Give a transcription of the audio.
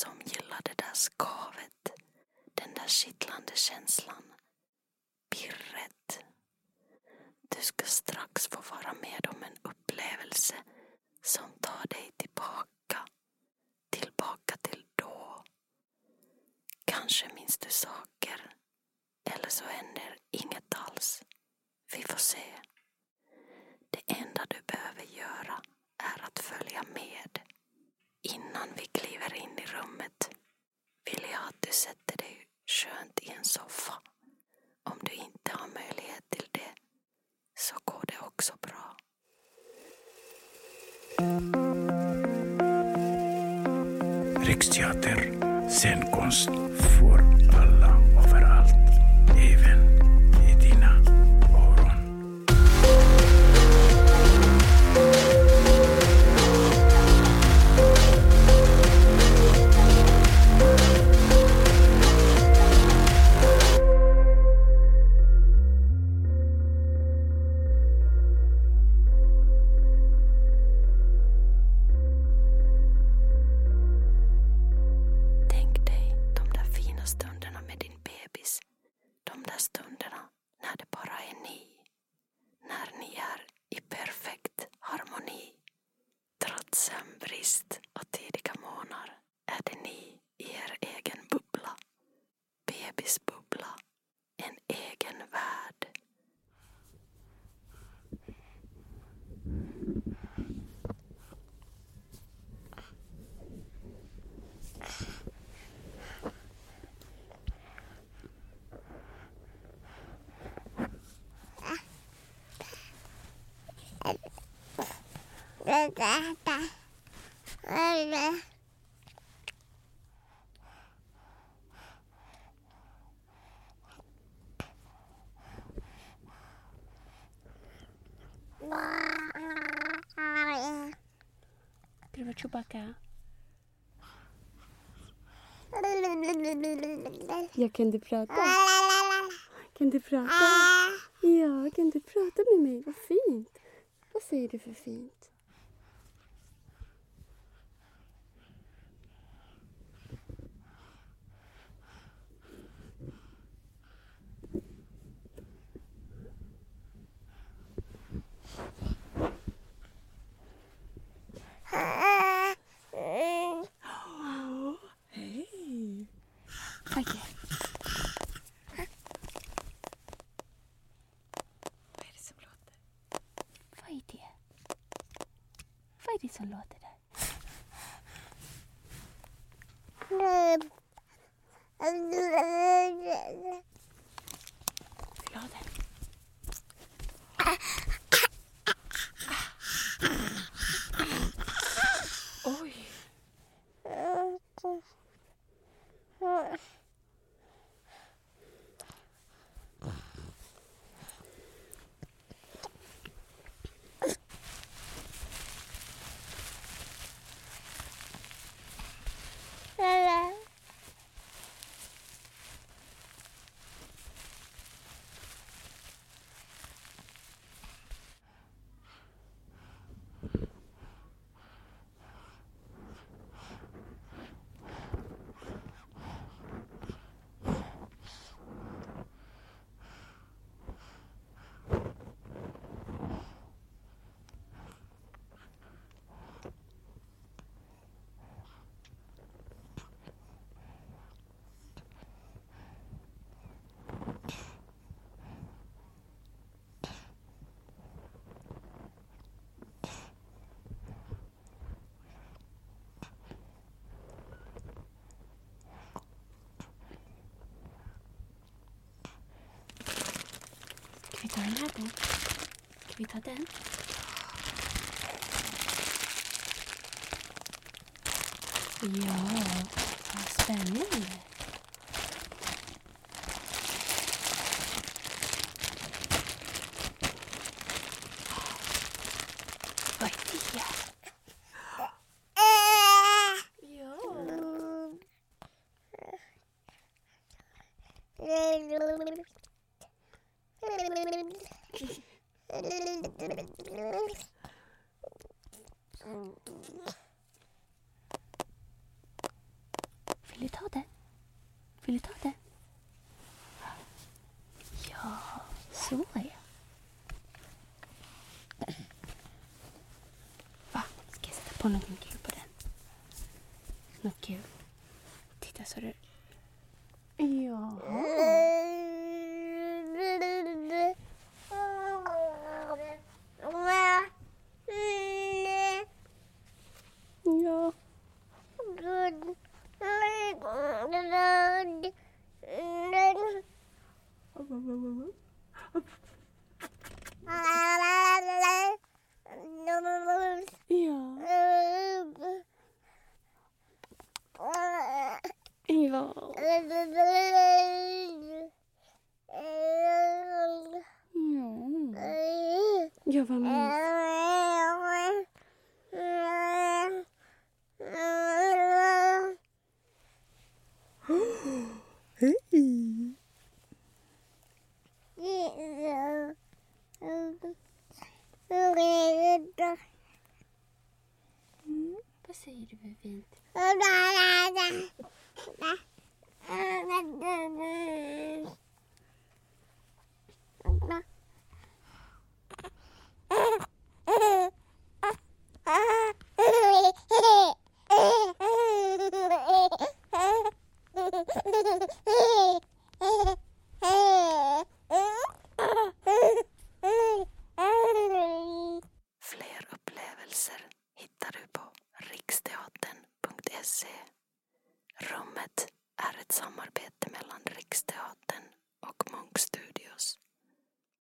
som gillar det där skavet, den där kittlande känslan, pirret. Du ska strax få vara med om en upplevelse som tar dig tillbaka, tillbaka till då. Kanske minns du saker, eller så händer inget alls. Vi får se. Det enda du behöver göra är att följa med Innan vi kliver in i rummet vill jag att du sätter dig skönt i en soffa. Om du inte har möjlighet till det så går det också bra. Riksteater, scenkonst för alla stunderna när det bara är ni. När ni är i perfekt harmoni. Trots sömnbrist och tidiga månader är det ni i er egen bubbla. Bebisbubbla. En egen värld. Du vara Chewbacca? Ja, kan du prata? Kan du prata? Ja, kan du prata med mig? Vad fint. Vad säger du för fint? Hej! Okej. Vad är det som låter? Vad är det? Vad är det som låter där? Vill du ha den? Oj! Ska vi ta den här då? Ska vi ta den? Ja, vad spännande. Vill du ta det? Vill du ta det? Ja, så är jag. Va? Ska jag sätta på någonting Ja. Vad mysigt. Hej. Vad säger du för fint? berättelser hittar du på riksteatern.se. Rummet är ett samarbete mellan Riksteatern och Munkstugan